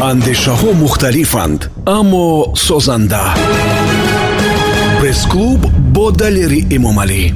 андешаҳо мухталифанд аммо созанда. Пресс-клуб бо далери эмомалӣ.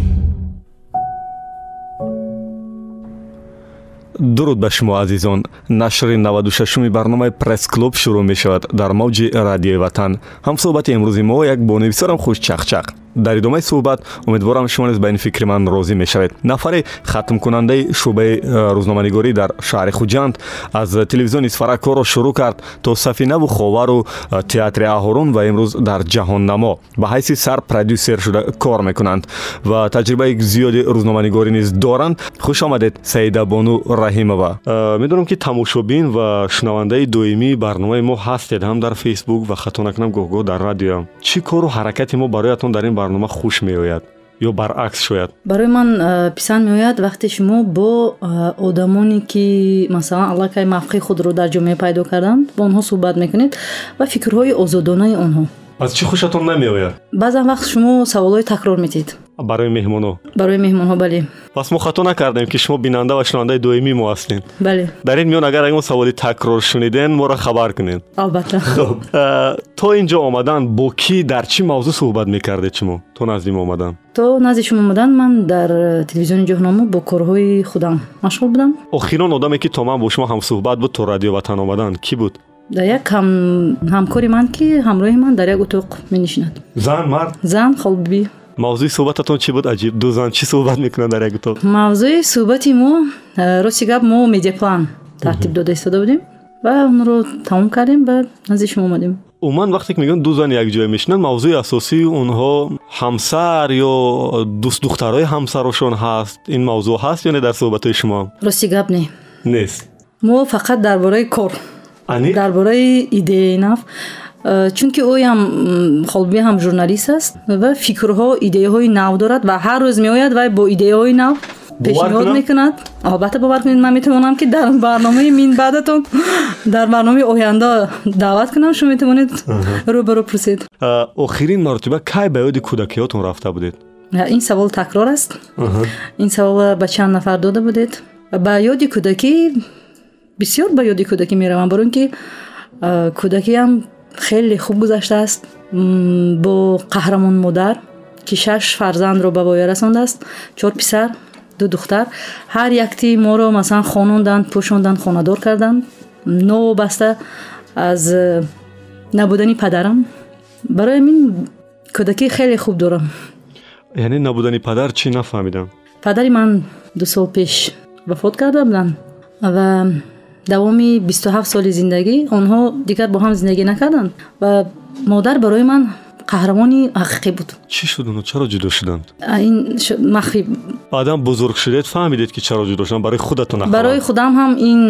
Дуруд ба шумо азизон. Нашри 96уми барномаи пресс-клуб шурӯъ мешавад дар мавҷи радиои ватан. Ҳамсӯҳбати имрӯзи мо як бонависорам хушчақчақ дар идомаи суҳбат умедворам шумо низ ба ин фикри ман розӣ мешавед. Нафаре хатмкунандаи шӯъбаи э, рӯзноманигорӣ дар шаҳри хуҷанд аз телевизиони исфара корро шурӯъ кард то сафинаву ховару э, театри аҳорун ва имрӯз дар ҷаҳоннамо. Ба ҳайси сар продюсер шуда кор мекунанд ва таҷрибаи зиёди рӯзноманигорӣ низ доранд. Хушомадед саида бону раҳимова. Э, медонам ки тамошобин ва шунавандаи доимии барномаи мо ҳастед ҳам дар фейсбук ва хато накунам гоҳгоҳ дар радио чӣ кору ҳаракати мо бароятон дар ин барнома хуш меояд ё баръакс шояд? Барои ман э, писанд меояд вақте шумо бо э, одамоне ки масалан аллакай мавқеи худро дар ҷомеа пайдо карданд бо онҳо суҳбат мекунед ва фикрҳои озодонаи онҳо аз чӣ хушатон намеояд? Баъзан вақт шумо саволҳои такрор метиҳед барои меҳмонҳо барои меҳмонҳо бале. Пас мо хато накардем ки шумо бинанда ва шунавандаи доимӣ мо ҳастем. Бале. Дар ин миён агар ягон саволи такрор шуниден моро хабар кунед албатта. То ин ҷо омадан бо кӣ дар чӣ мавзӯъ суҳбат мекардед шумо? То назди мо омадан? То назди шумо омадан ман дар телевизиони ҷоҳномо бо корҳои худам машғул будам. Охирон одаме ки то ман бо шумо ҳамсуҳбат буд то радио ватан омадан кӣ буд дар як ҳамкори ман ки ҳамроҳи ман дар як утоқ менишинад. Зан мард? Зан холбибӣ мавзӯи суҳбататон чӣ буд аҷиб? Ду зан чӣ суҳбат мекунанд дар як утоқ мавзӯи суҳбати мо э, рости гап мо медиаплан тартиб дода истода будем ва онро тамом кардем ва назди шумо омадем. Умуман вақте ки мегӯянд ду зан якҷоя мешинанд мавзӯи асосии онҳо ҳамсар ё дӯстдухтарои ҳамсарошон ҳаст. Ин мавзӯъ ҳаст ё не дар суҳбатҳои шумо? Рости гап не. Нест. Мо фақат дар бораи кор дар бораи идеяи нав Э, чунки оям холби ҳам журналист аст ва фикрҳо идеяҳои нав дорад ва ҳар рӯз меояд вай бо идеяҳои нав пешниҳод мекунад. Албатта бовар кунед. Ман метавонам ки дар барномаи мин баъдатон дар барномаи оянда даъват кунам. Шумо метавонед рӯбарӯ пурсед. Охирин маротиба кай ба ёди кӯдакиётон рафта будед? Ин савол такрор аст. Ин савол ба чанд нафар дода будед. Ба ёди кӯдакӣ бисёр ба ёди кӯдакӣ меравам баро ин ки кӯдакиам хеле хуб гузаштааст бо қаҳрамон модар ки шаш фарзандро ба воя расондааст чор писар ду духтар ҳар якти моро масалан хононданд пӯшонданд хонадор карданд новобаста аз э, набудани падарам барои мин кӯдакӣ хеле хуб дорам яъне набудани падар чӣ нафаҳмидам падари ман ду сол пеш вафот карда буданд ва давоми бисту ҳафт соли зиндагӣ онҳо дигар бо ҳам зиндагӣ накарданд ва модар барои ман қаҳрамони ҳақиқӣ буд чӣ шуд оно чаро ҷудо шуданд ин махфӣ баъдан бузург шудед фаҳмидед ки чаро ҷудо шуданд барои худатон барои худам ҳам ин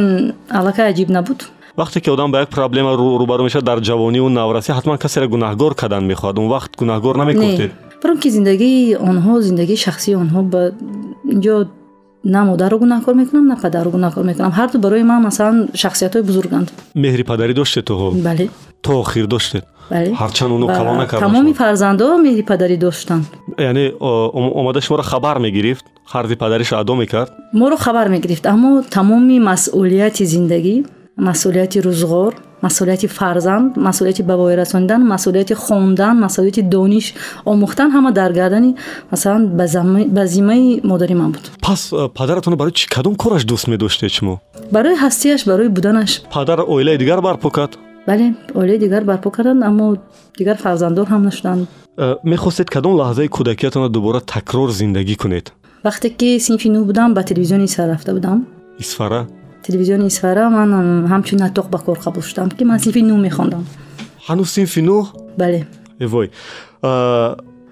аллакай аҷиб набуд вақте ки одам ба як проблема рӯбарӯ мешавад дар ҷавониву наврасӣ ҳатман касеро гунаҳгор кардан мехоҳад он вақт гунаҳгор намекунтед баро ки зиндагии онҳо зиндагии шахсии онҳо ба инҷо на модарро гунаҳкор мекунам на падарро гунаҳкор мекунам ҳарду барои ман масалан шахсиятҳои бузурганд меҳри падарӣ доштед то ҳол бале то охир доштед бале ҳарчанд оно калон накард тамоми фарзандо меҳри падарӣ доштанд яъне омада шуморо хабар мегирифт харзи падариша адо мекард моро хабар мегирифт аммо тамоми масъулияти зиндагӣ масъулияти рӯзғор масъулияти фарзанд масъулияти ба воя расонидан масъулияти хондан масъулияти дониш омӯхтан ҳама дар гардани масалан ба зиммаи модари ман буд пас э, падаратонро барои чӣ кадом кораш дӯст медоштед шумо барои ҳастияш барои буданаш падар оилаи дигар барпо кард бале оилаи дигар барпо карданд аммо дигар фарзанддор ҳам наштанд э, мехостед кадом лаҳзаи кӯдакиятонро дубора такрор зиндагӣ кунед вақте ки синфи нӯ будам ба телевизиони исфара рафта будам исфара телевизиони исфара ман ҳамчун натоқ ба кор қабул шудам ки ман синфи нӯ мехондам. Ҳанӯз синфи нӯ бале. Эвой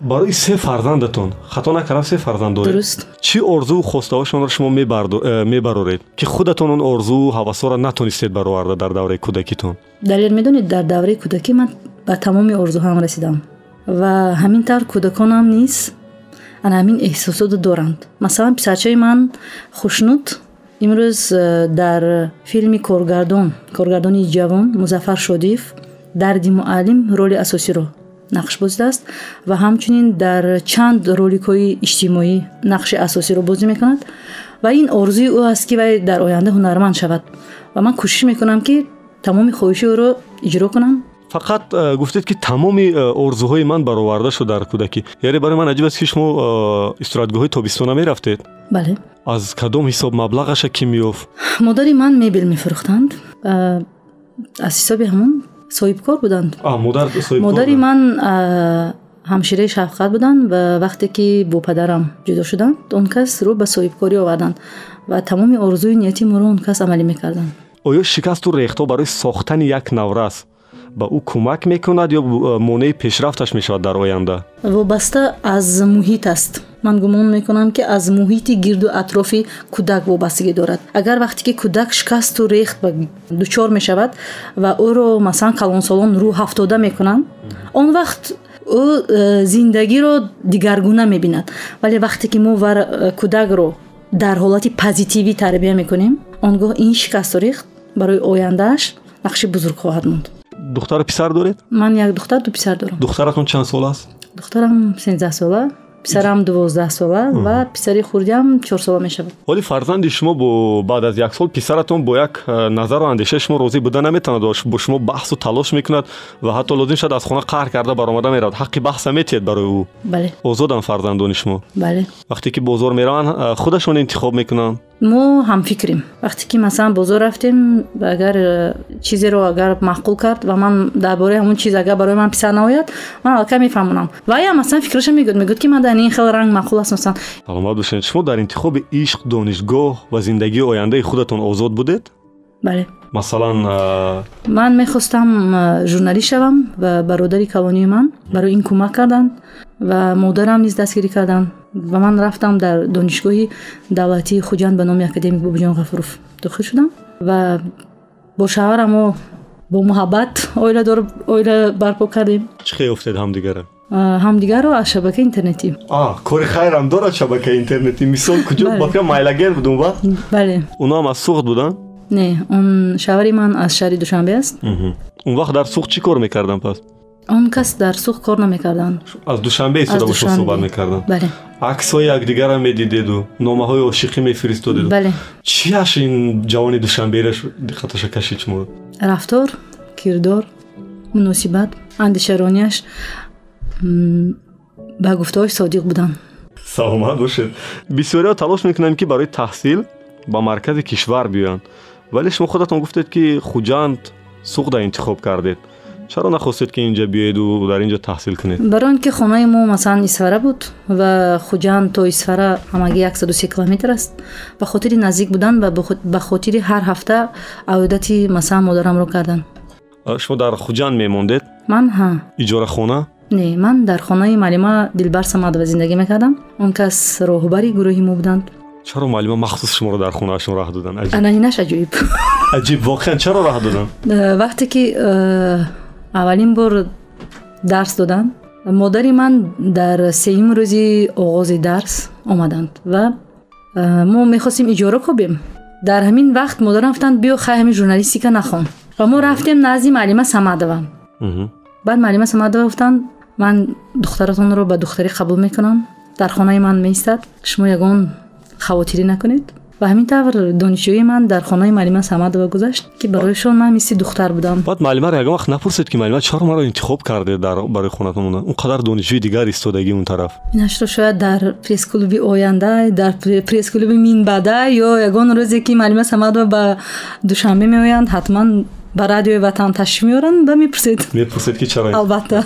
барои се фарзандатон хато накардам се фарзанд доред дуруст. Чӣ орзуу хостаҳоашонро шумо э, мебароред? Ки худатон он орзуу ҳавасҳоро натонистед бароварда дар давраи кӯдакитон? Далел медонед дар давраи кӯдакӣ ман ба тамоми орзуҳоам расидам. Ва ҳамин тавр кӯдаконам низ ана ҳамин эҳсосотро доранд. Масалан писарчаи ман хушнуд имрӯз э, дар филми коргардон коргардони ҷавон музаффар шодиев дарди муаллим роли асосиро нақш боздааст ва ҳамчунин дар чанд роликҳои иҷтимоӣ нақши асосиро бозӣ мекунад. Ва ин орзуи ӯ аст ки вай дар оянда ҳунарманд шавад. Ва ман кӯшиш мекунам ки тамоми хоҳиши ӯро иҷро кунам фақат э, гуфтед ки тамоми э, орзуҳои ман бароварда шуд дар кӯдакӣ яъне барои ман аҷиб аст ки шумо э, истироҳатгоҳҳои тобистона мерафтед бале аз кадом ҳисоб маблағаша ки меёфт модари ман мебел мефурӯхтанд аз ҳисоби ҳамон соҳибкор буданд модари ман ҳамшираи шафқат буданд ва вақте ки бо падарам ҷудо шуданд он кас рӯ ба соҳибкорӣ оварданд ва тамоми орзуи нияти моро он кас амалӣ мекарданд оё шикасту рехтҳо барои сохтани як наврас ба ӯ кӯмак мекунад ё монеи пешрафташ мешавад дар оянда? Вобаста аз муҳит аст. Ман гумон мекунам ки аз муҳити гирду атрофи кӯдак вобастагӣ дорад. Агар вақте ки кӯдак шикасту рехт дучор мешавад ва ӯро масалан калонсолон рӯ ҳафтода мекунанд он вақт ӯ э, зиндагиро дигаргуна мебинад. Вале вақте ки мо э, кӯдакро дар ҳолати позитивӣ тарбия мекунем он гоҳ ин шикасту рехт барои ояндааш нақши бузург хоҳад монд духтару писар доред? Ман як духтар ду писар дорам. Духтаратон чанд сол аст? Духтарам сенздаҳ сола писарам дувоздаҳ сола ва писари хурдиам чор сола мешавад. Ҳоли фарзанди шумо бо баъд аз як сол писаратон бо як э, назару андешаи шумо розӣ буда наметавонад бо шумо баҳсу талош мекунад ва ҳатто лозим шуд аз хона қаҳр карда баромада меравад. Ҳаққи баҳса метиҳед барои ӯ. Бале. Озодам фарзандони шумо. Бале. Вақте ки бозор мераванд э, худашон интихоб мекунанд мо ҳамфикрем. Вақте ки масалан бозор рафтем агар э, чизеро агар маъқул кард ва ман дар бораи ҳамон чиз агар барои ман писар наояд ман алка мефаҳмонам. Ваям масалан фикраша мегӯяд мегӯяд ки ман дар ин хел ранг маъқул аст масалан саломат бошед шумо дар интихоби ишқ донишгоҳ ва зиндагии ояндаи худатон озод будед? Бале. Масалан э, ман мехостам э, журналист шавам ва бародари калонии ман барои ин кӯмак карданд ва модарам низ дастгирӣ карданд ва ман рафтам дар донишгоҳи давлатии хуҷанд ба номи академик бобиҷон ғафуров дохил шудам ва бо шавҳарам мо бо муҳаббат оила барпо кардем. Чӣ хеёфтед ҳамдигара ҳамдигарро? Аз шабакаи интернетӣ. Кори хайрам дорад шабакаи интернетӣ. Мисол куҷо? Бака майлагер будум ба бале унам аз суғд буданд не он шавҳари ман аз шаҳри душанбе аст. Он вақт дар суғд чӣ кор мекардам пас он кас дар сух кор намекарданд аз душанбе истода бошо суҳбат мекарданд бале аксҳои якдигарам медидеду номаҳои ошиқӣ мефиристодеду бале чиаш ин ҷавони душанбераш диққаташа кашид шуморо рафтор кирдор муносибат андешаронияш ба гуфтаҳош содиқ буданд саломат бошед бисёриҳо талош мекунанд ки барои таҳсил ба маркази кишвар биёянд вале шумо худатон гуфтед ки хуҷанд суғда интихоб кардед чаро нахостед ки инҷа биеду дар инҷа таҳсил кунед? Барои он ки хонаи мо масалан исфара буд ва хуҷанд то исфара ҳамагӣ 130 километр аст. Ба хотири наздик будан ва ба хотири ҳар ҳафта аодати масалан модарамро кардан. Шумо дар хуҷанд мемондед? Ман ҳа. Иҷорахона не ман дар хонаи маълима дилбар самадова зиндагӣ мекардам. Он кас роҳбари гурӯҳи мо буданд. Чаро маълима махсус шуморо дар хонаашон раҳ доданд ананинаш аҷоиб. Аҷиб воқеан чаро раҳ доданд вақте ки аввалин бор дарс доданд модари ман дар сеюм рӯзи оғози дарс омаданд ва мо мехостем иҷора кобем дар ҳамин вақт модарам гуфтанд биё хай ҳамин журналистика нахон ва мо рафтем назди маълима самадова. Баъд маълима самадова гуфтанд ман духтаратонро ба духтарӣ қабул мекунам. Дар хонаи ман меистад шумо ягон хавотирӣ накунед ва ҳамин тавр донишҷӯи ман дар хонаи маълима самадова гузашт ки бароишон ман мисли духтар будам. Баъд маълимаро ягон вақт напурсед ки маълима чаро маро интихоб кардед барои хонатон мондан он қадар донишҷӯи дигар истодагӣ он тараф. Инашро шояд дар пресс-клуби оянда дар пресс-клуби минбаъда ё ягон рӯзе ки маълима самадова ба душанбе меоянд ҳатман ба радиои ватан ташриф меоранд ба мепурсед. Мепурсед ки чаро албатта.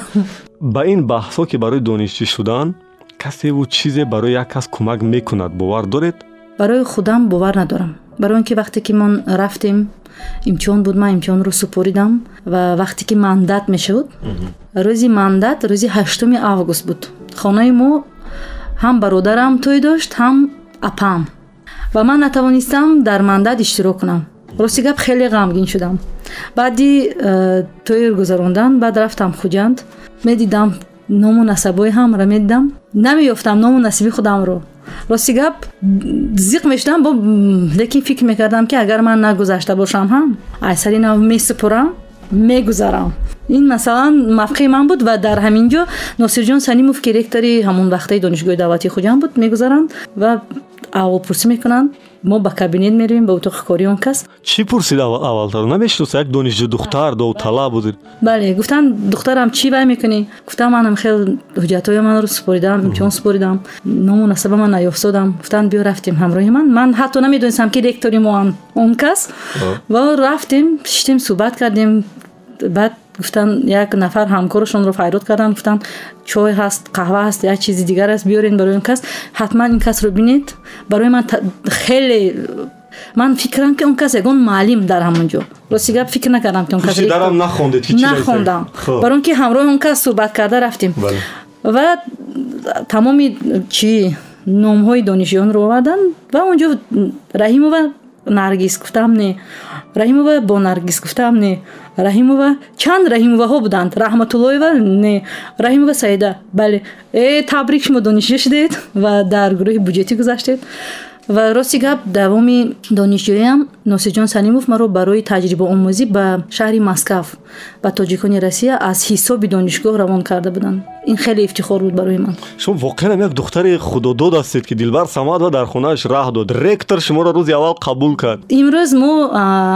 Ба ин баҳсҳо ки барои донишҷӯ шудан касеву чизе барои як кас кӯмак мекунад бовар доред барои худам бовар надорам. Барои он ки вақте ки мон рафтем имтиҳон буд ман имтиҳонро супоридам ва вақте ки мандат мешуд рӯзи мандат рӯзи ҳаштуми август буд. Хонаи мо ҳам бародарам тӯй дошт ҳам апам. Ва ман натавонистам дар мандат иштирок кунам. Рости гап хеле ғамгин шудам. Баъди э, тӯйр гузарондан баъд рафтам хуҷанд медидам ному насабои ҳамра медидам. Намеёфтам ному насиби худамро рости гап зиқ мешудам бо лекин фикр мекардам ки агар ман нагузашта бошам ҳам айсари нав месупурам мегузарам. Ин масалан мавқеи ман буд ва дар ҳамин ҷо носирҷон санимов ки ректори ҳамон вақтаи донишгоҳи давлатии хуҷанд буд мегузаранд ва аҳволпурсӣ мекунанд мо ба кабинет меравем ба утоқи кори он кас. Чӣ пурсид аввал- аввалтар? Намешиносед як донишҷӯ духтар довталаб будед бале гуфтанд духтарам чӣ вай мекунӣ? Гуфтам манам хел ҳуҷҷатҳои манро супоридам имтиҳон супоридам ному насаба ман наёфтодам гуфтанд биё рафтем ҳамроҳи ман. Ман ҳатто намедонистам ки ректори мо ам он кас. Ва? Рафтем шиштем суҳбат кардем. Баъд гуфтанд як нафар ҳамкорошонро файрод карданд гуфтанд чой ҳаст қаҳва ҳаст як чизи дигар аст биёред барои он кас ҳатман ин касро бинед барои ман та- хеле ман фикрам ки он кас ягон муаллим дар ҳамон ҷо рости гап фикр накардам ки он кас пушидарам ректор- нахондед ки чӣ нахондам Хуб. барои он ки ҳамроҳи он кас суҳбат карда рафтем Бале. ва тамоми чӣ номҳои донишҷӯёнро оварданд ва он ҷо раҳимова наргис гуфтам не раҳимова бо наргис гуфтам не раҳимова? Чанд раҳимоваҳо буданд? Раҳматуллоева не. Раҳимова саида. Бале э табрик шумо донишҷӯ шудед ва дар гурӯҳи буҷетӣ гузаштед ва рости гап давоми донишҷӯям носирҷон салимов маро барои таҷрибаомӯзӣ ба шаҳри маскав ба тоҷикони россия аз ҳисоби донишгоҳ равон карда буданд. Ин хеле ифтихор буд барои ман. Шумо воқеан ҳам як духтари худодод ҳастед ки дилбар самадова дар хонааш раҳ дод. Ректор шуморо рӯзи аввал қабул кард. Имрӯз мо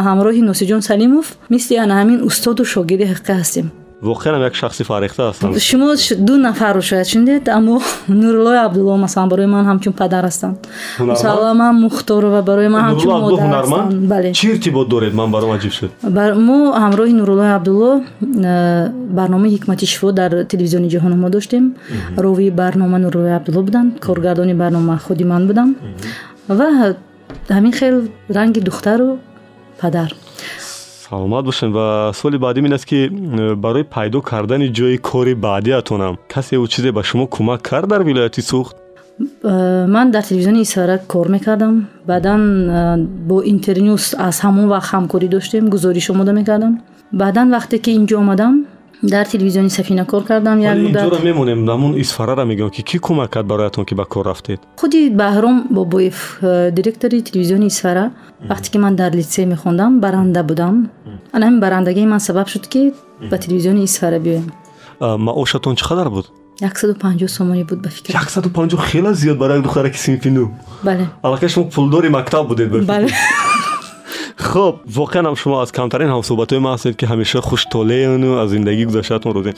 ҳамроҳи носирҷон салимов мисли ана ҳамин устоду шогирди ҳақиқа ҳастем воқеан як шахси фарехта ҳастанд. Шумо ду нафарро шояд шунидед? Аммо нуруллои абдулло масалан барои ман ҳамчун падар ҳастанд. Ҳунарманд? мусаллама мухторова барои ман ҳамчун модар ҳастанд. Бале. Чӣ иртибот доред ман баром аҷиб шуд? Мо ҳамроҳи нуруллои абдулло э, барномаи ҳикмати шифо дар телевизиони ҷаҳону мо доштем. Ровии барнома нуруллои абдулло буданд коргардони барнома худи ман будам ва ҳамин хел ранги духтару падар саломат бошед ва суоли баъдим ин аст ки барои пайдо кардани ҷойи кори баъдиатонам касе ӯ чизе ба шумо кӯмак кард дар вилояти суғд ман дар телевизиони исфара кор мекардам. Баъдан бо интернюс аз ҳамон вақт ҳамкорӣ доштем гузориш омода мекардам. Баъдан вақте ки инҷо омадам дар телевизиони сафина кор кардам як вале муддат инҷоро мемонем ҳамун исфарара мегӯям ки кӣ кӯмак кард бароятон ки ба кор рафтед? Худи баҳром бобоев э, директори телевизиони исфара вақте ки ман дар литсей мехондам баранда будам. Ана ҳамин барандагии ман сабаб шуд ки ба телевизиони исфара биёям А, маошатон чӣ қадар буд? 150 сомонӣ буд ба фикр. 150 хеле зиёд барои як духтара ки синфи нӯ бале аллакай шумо пулдори мактаб будед ба фикр. бале хуб воқеан ҳам шумо аз камтарин ҳамсӯҳбатҳои ман ҳастед ки ҳамеша хуштолеяну аз зиндагии гузаштаатон розем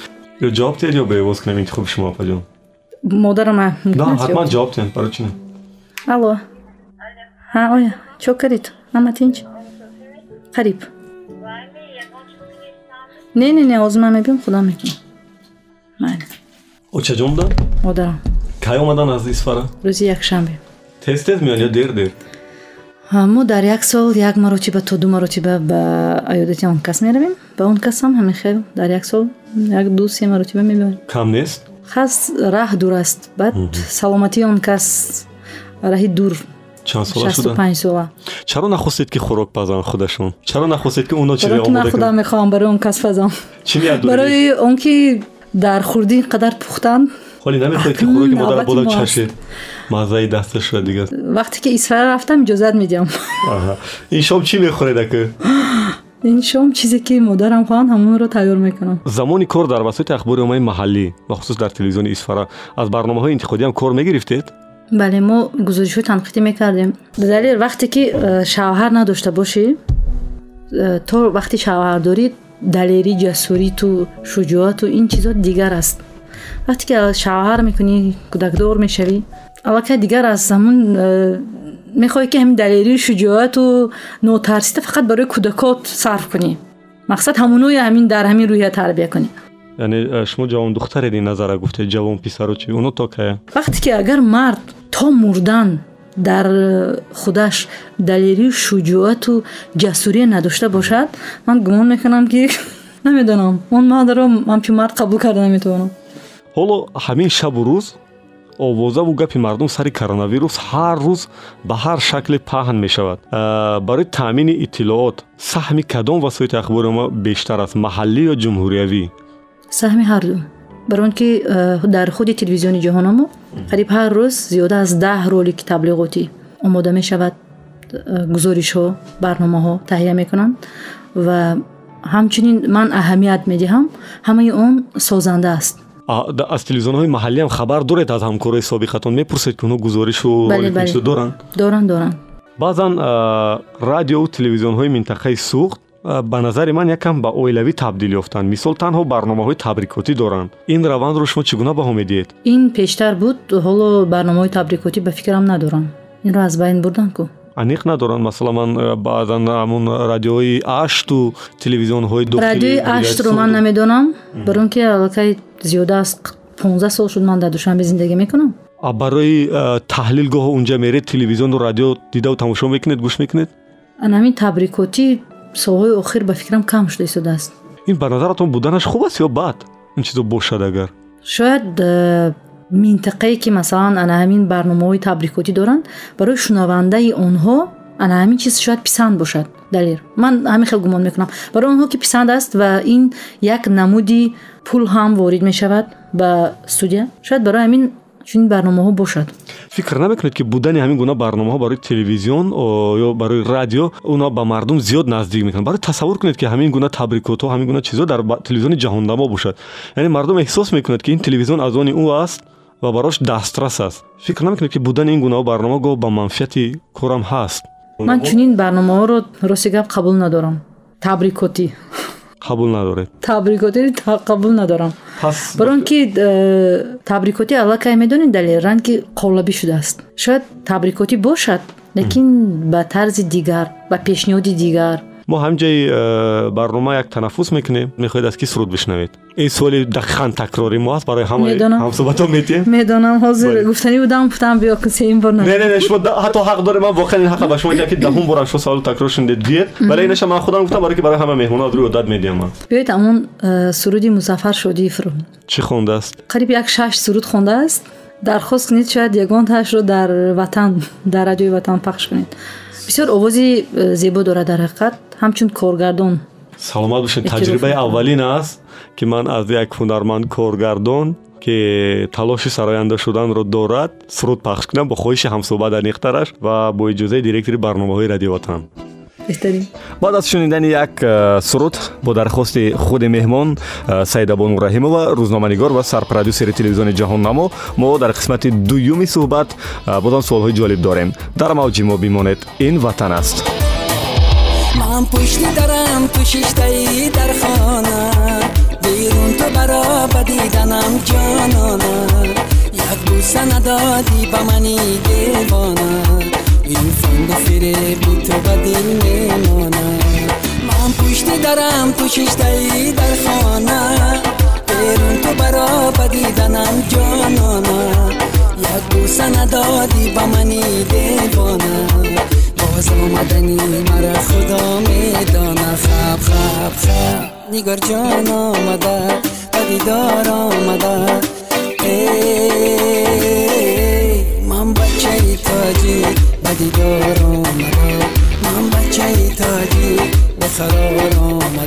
ё ҷавоб диҳед ё беовоз кунем интихоби шумо апаҷон модарам на ҳатман ҷавоб. диҳед барои чӣ не? Алло. Ҳа оя чо карид ҳама тинч қариб. Не не не ҳозир ман мебиём худам мекунам. Майли. Очаҷон буданд модарам. Кай омадан аз исфара рӯзи якшанбе. Тез тез меоянд ё дер дер? А, мо дар як сол як маротиба то ду маротиба ба аёдати он кас меравем. Ба он касам ҳамин хел. Дар як сол як ду се маротиба мебиёем кам нест? Хас раҳ дур аст. Баъд саломатии он кас раҳи дур. Чанд сола шуданд 65 сола. Чаро нахостед ки хӯрок пазанд худашон? Чаро нахостед ки ки ман омода худам кунад? мехоҳам барои он кас доред барои он ки дар хурдӣ ин қадар пухтанд ҳоли намехоҳед ки хӯроки М, модар навбати бода мо аст. чашед маззаи дасташ шуда дигар вақте ки исфара рафтам иҷозат медиҳам Аҳа. ин шом чӣ мехӯред ака ин шом чизе ки модарам хоҳанд ҳамонро тайёр мекунам замони кор дар васоити ахбори оммаи маҳаллӣ ва хусус дар телевизиони исфара аз барномаҳои интиқодиам кор мегирифтед бале мо гузоришҳои танқидӣ мекардем далел вақте ки э, шавҳар надошта бошӣ э, то вақти шавҳардорӣ далерӣ ҷасуриту шуҷоату ин чизо дигар аст вақте ки шавҳар мекунӣ кӯдакдор мешавӣ аллакай дигар аст замун э, мехоҳӣ ки ҳамин далерию шуҷоату нотарсита фақат барои кӯдакот сарф кунӣ мақсад ҳамунои ҳамин дар ҳамин рӯҳия тарбия кунӣ яъне э, шумо ҷавон духтаред ин назара гуфтед ҷавон писару чи оно то кая вақте ки агар мард то мурдан дар э, худаш далерию шуҷоату ҷасурие надошта бошад ман гумон мекунам ки намедонам он мардро ҳамчун мард қабул карда наметавонам ҳоло ҳамин шабу рӯз овозаву гапи мардум сари коронавирус ҳар рӯз ба ҳар шакле паҳн мешавад. Э, барои таъмини иттилоот саҳми кадом васоити ахбори омма бештар аст маҳаллӣ ё ҷумҳуриявӣ? Саҳми ҳарду баро он ки э, дар худи телевизиони ҷаҳонамо қариб ҳар рӯз зиёда аз даҳ ролики таблиғотӣ омода мешавад э, гузоришҳо барномаҳо таҳия мекунанд. Ва ҳамчунин ман аҳамият медиҳам ҳамаи он созанда аст аз телевизионҳои маҳаллиам хабар доред аз ҳамкорои собиқатон. Мепурсед ки онҳо гузоришу бале. доранд? Доранд доранд. Баъзан радиову телевизионҳои минтақаи суғд ба назари ман якам ба оилавӣ табдил ёфтанд. Мисол танҳо барномаҳои табрикотӣ доранд. Ин равандро шумо чӣ гуна баҳо медиҳед? Ин пештар буд ҳоло барномаҳои табрикотӣ ба фикрам надорам инро аз байн бурдан ку. Аниқ надоранд? Масалан ман баъзан ҳамун радиоҳои ашту телевизионҳои радиои аштро ман намедонам. Баро ин ки аллакай зиёда аз понздаҳ сол шуд ман дар душанбе зиндагӣ мекунам? Барои таҳлилгоҳо унҷа меред телевизиону радио дидаву тамошо мекунед гӯш мекунед? Ҳамин табрикотӣ солҳои охир ба фикрам кам шуда истодааст ин ба назаратон буданаш хуб аст ё бад? Ин чизо бошад агар. Шояд минтақае ки масалан ана ҳамин барномаҳои табрикотӣ доранд барои шунавандаи онҳо ана ҳамин чиз шояд писанд бошад далер ман ҳамин хел гумон мекунам. Барои онҳо ки писанд аст ва ин як намуди пул ҳам ворид мешавад ба студия шояд барои ҳамин чунин барномаҳо бошад. Фикр намекунед ки будани ҳамин гуна барномаҳо барои телевизион ё барои радио оно ба мардум зиёд наздик мекунад барои тасаввур кунед ки ҳамин гуна табрикотҳо ҳамин гуна чизҳо дар телевизиони ҷаҳондамо бошад. Яъне мардум эҳсос мекунад ки ин телевизион аз они ӯ аст ва барош дастрас аст. Фикр намекунед ки будани ин гунаҳо барнома гоҳ ба манфиати корам ҳаст. Ман чунин барномаҳоро рости гап қабул надорам. Табрикотӣ қабул надоред? Табрикотӣ қабул надорам. Баро он ки э, табрикотӣ аллакай медонед далеран ки қолабӣ шудааст. Шояд табрикотӣ бошад лекин ба тарзи дигар ба пешниҳоди дигар мо ҳамҷои э, барнома як танаффус мекунем мехоҳед аз ки суруд бишнавед ин суоли дақиқан такрори мо аст барои ҳамсӯҳбатон метиҳем медонам ҳозир гуфтанӣ будам гуфтам биё сеюм бор не не шумо ҳатто ҳақ дорем ман воқеан ин ҳаққа ба шумо диҳам ки даҳум борам шумо саволу такрор шунидед биед вале инаша ман худам гуфтам барои ки барои ҳама меҳмонон рӯи одат медиҳам ман биёед амон э, суруди музаффар шодиевро чӣ хондааст қариб як шаш суруд хондааст дархост кунед шояд ягонтаашро дар ватан дар радиои ватан пахш кунед бисёр овози э, зебо дорад дар ҳақиқат ҳамчун коргардон. Саломат бошед таҷрибаи аввалин аст ки ман аз як ҳунарманд коргардон ки талоши сароянда шуданро дорад. Суруд пахш кунам бо хоҳиши ҳамсӯҳбат аниқтараш ва бо иҷозаи директори барномаҳои радиоватан баъд аз шунидани як э, суруд бо дархости худи меҳмон э, саидабону раҳимова рӯзноманигор ва сарпродюсери телевизиони ҷаҳоннамо мо дар қисмати дуюми суҳбат э, бозам суолҳои ҷолиб дорем. Дар мавҷи мо бимонед ин ватан аст ман пушти дарам ту шиштаи дар хона берун ту баро ба диданам ҷонона як буса надодӣ ба мани девона ин фанду фиреби ту ба дил мемонад ман пушти дарам ту шиштаи дар хона берун ту баро ба диданам ҷонона як буса надодӣ ба мани девона боз نگر جان آمده و دیدار آمده. ای من بچه تاجی و دیدار آمده. من بچه تاجی و سرار آمده.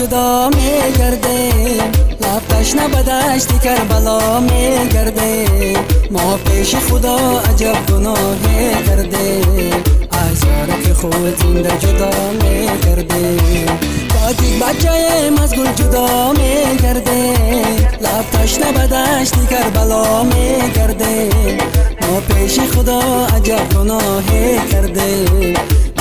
جدا میگرده. لب تشنه به دشت کربلا میگرده. ما پیش خدا عجب گناه کرده. از یاره که خود زنده جدا میگرده. تاجیک بچه از گل جدا میگرده. لب تشنه به دشت کربلا میگرده. ما پیش خدا عجب گناه کرده.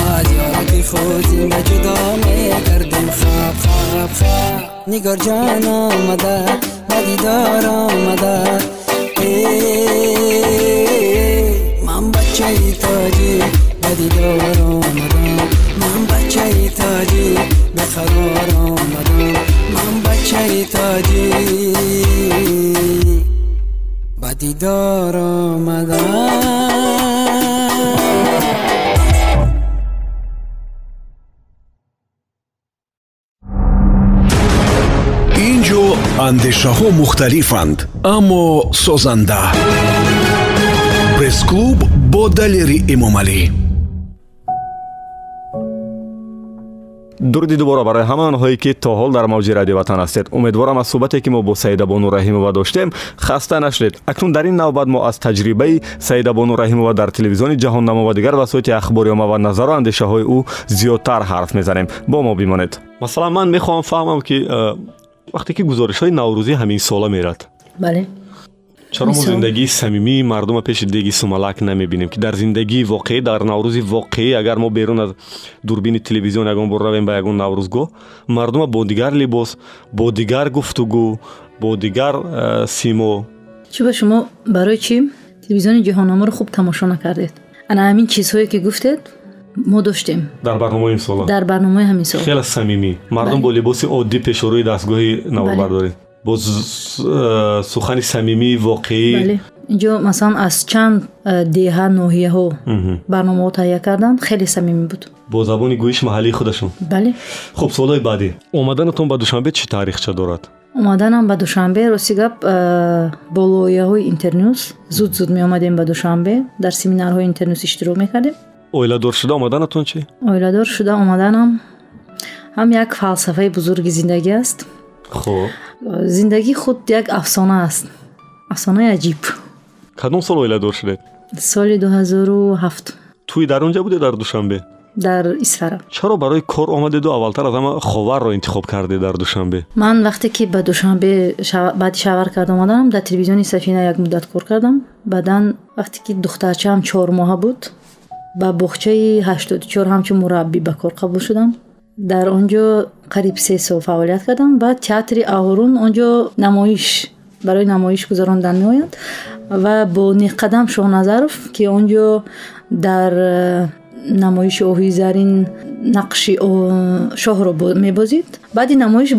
اومد یارا خودی و جدا می کردیم خواب خواب خواب. نگار جان آمده و دیدار آمده من بچه ای تاجی و دیدار آمدم من بچه ای تاجی به قرار آمدم من بچه ای تاجی. و دیدار آمدم андешаҳо мухталифанд аммо созанда. Пресс-клуб бо далери эмомалӣ дуруди дубора барои ҳама онҳое ки то ҳол дар мавҷи радио ватан ҳастед. Умедворам аз суҳбате ки мо бо саидабону раҳимова доштем хаста нашудед акнун дар ин навбат мо аз таҷрибаи саидабону раҳимова дар телевизиони ҷаҳоннамо ва дигар васоити ахбориома ва назару андешаҳои ӯ зиёдтар ҳарф мезанем. Бо мо бимонед. Масалан ман мехоҳам фаҳмам ки э, вақте ки гузоришҳои наврӯзӣ ҳамин сола мерад. Бале. Чаро мо зиндагии самимии мардума пеши деги сумалак намебинем ки дар зиндагии воқеӣ дар наврӯзи воқеӣ агар мо берун аз дурбини телевизион ягон бор равем ба ягон наврӯзгоҳ мардума бо дигар либос бо дигар гуфтугӯ бо дигар э, симо чӣ ба шумо? Барои чӣ? Телевизиони ҷаҳонноморо хуб тамошо накардед. Ана ҳамин чизҳое ки гуфтед мо доштем. Дар барномаи имсола дар барномаи ҳамин сол хеле самимӣ. Мардум бо либоси оддӣ пешоруи дастгоҳи наварбардорӣ бо э, сухани самимии воқеӣ. Инҷо масалан аз чанд э, деҳа ноҳияҳо барномаҳо таҳия кардан хеле самимӣ буд. Бо забони гӯиши маҳаллии худашон. Бале. Хуб солҳои баъдӣ омаданатон ба душанбе чӣ таърихча дорад? Омаданам ба душанбе рости гап э, бо лоиҳаҳои интернюс зуд зуд меомадем ба душанбе. Дар семинарҳои интернюс иштирок мекардем оиладор шуда омаданатон чӣ оиладор шуда омаданам ҳам як фалсафаи бузурги зиндагӣ аст хуб зиндагии худ як афсона аст афсонаи аҷиб кадом сол оиладор шудед соли дуҳазору ҳафт тӯи дар он ҷа буде дар душанбе дар исфара чаро барои кор омадеду аввалтар аз ҳама ховарро интихоб кардед дар душанбе ман вақте ки ба душанбе баъди шавар карда омаданам дар телевизиони сафина як муддат кор кардам баъдан вақте ки духтарчаам чор моҳа буд ба боғчаи ҳаштоду чор ҳамчун мураббӣ ба кор қабул шудам. Дар он ҷо қариб се сол фаъолият кардам баъд театри аҳорун он ҷо намоиш барои намоиш гузарондан меояд ва бо неқадам шоҳназаров ки он ҷо дар э, намоиши оҳуи зарин нақши шоҳро мебозид. Баъди намоиш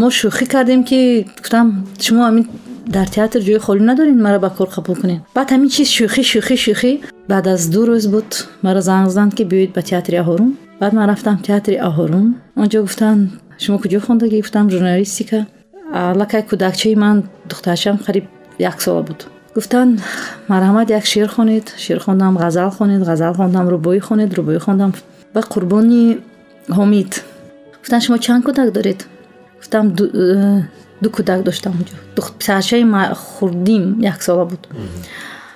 мо шӯхӣ кардем ки гуфтам шумо ҳамин дар театр ҷои холӣ надоред маро ба кор қабул кунед. Баъд ҳамин чиз шӯхӣ шӯхӣ шӯхӣ баъд аз ду рӯз буд. Маро занг заданд ки биёед ба театри аҳорун баъд ман рафтам театри аҳорун он ҷо гуфтанд шумо куҷо хондагӣ гуфтам журналистика. Аллакай кӯдакчаи ман духтарчам қариб як сола буд. Гуфтанд марҳамат як шеър хонед. Шеър хондам ғазал хонед ғазал хондам рӯбоӣ хонед рӯбоӣ хондам ба қурбони ҳомид гуфтанд шумо чанд кӯдак доред? Гуфтам ду кӯдак доштам онҷо писарчаи хурдим як сола буд.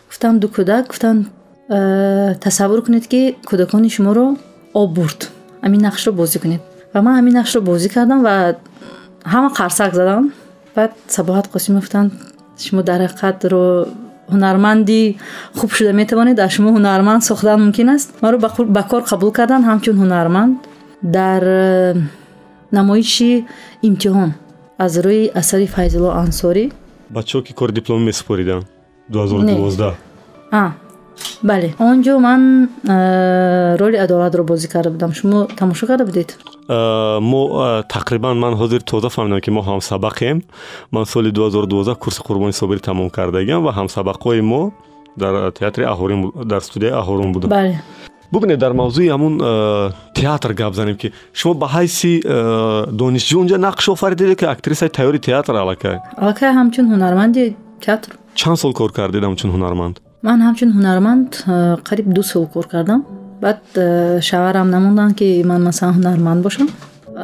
Гуфтам ду кӯдак гуфтанд «Э, тасаввур кунед ки кӯдакони шуморо об бурд. Ҳамин нақшро бозӣ кунед. Ва ман ҳамин нақшро бозӣ кардам ва ҳама қарсак задам. Баъд сабоҳат қосимов гуфтанд шумо дар ҳақиқат ҳунарманди хуб шуда метавонед? Аз шумо ҳунарманд сохтан мумкин аст? Маро ба кор қабул кардан ҳамчун ҳунарманд. Дар э, намоиши имтиҳон аз рӯи асари файзулло ансорӣ? Бачаҳо ки кори дипломӣ месупориданд 2012 бале. Он ҷо ман роли адолатро бозӣ карда будам. Шумо тамошо карда будед? Мо тақрибан ман ҳозир тоза фаҳмидам ки мо ҳамсабақем. Ман соли 2012 курси қурбони собирӣ тамом кардагиам ва ҳамсабақҳои мо дар театри аҳорин дар студияи аҳорун будам бубинед дар мавзӯи ҳамун э, театр гап занем ки шумо ба ҳайси э, донишҷӯ унҷа нақш офаридед ки актрисаи тайёри театр аллакай? Аллакай ҳамчун ҳунарманди театр. Чанд сол кор кардед ҳамчун ҳунарманд? Ман ҳамчун ҳунарманд э, қариб ду сол кор кардам. Баъд шаварам намонданд ки ман масалан ҳунарманд бошам.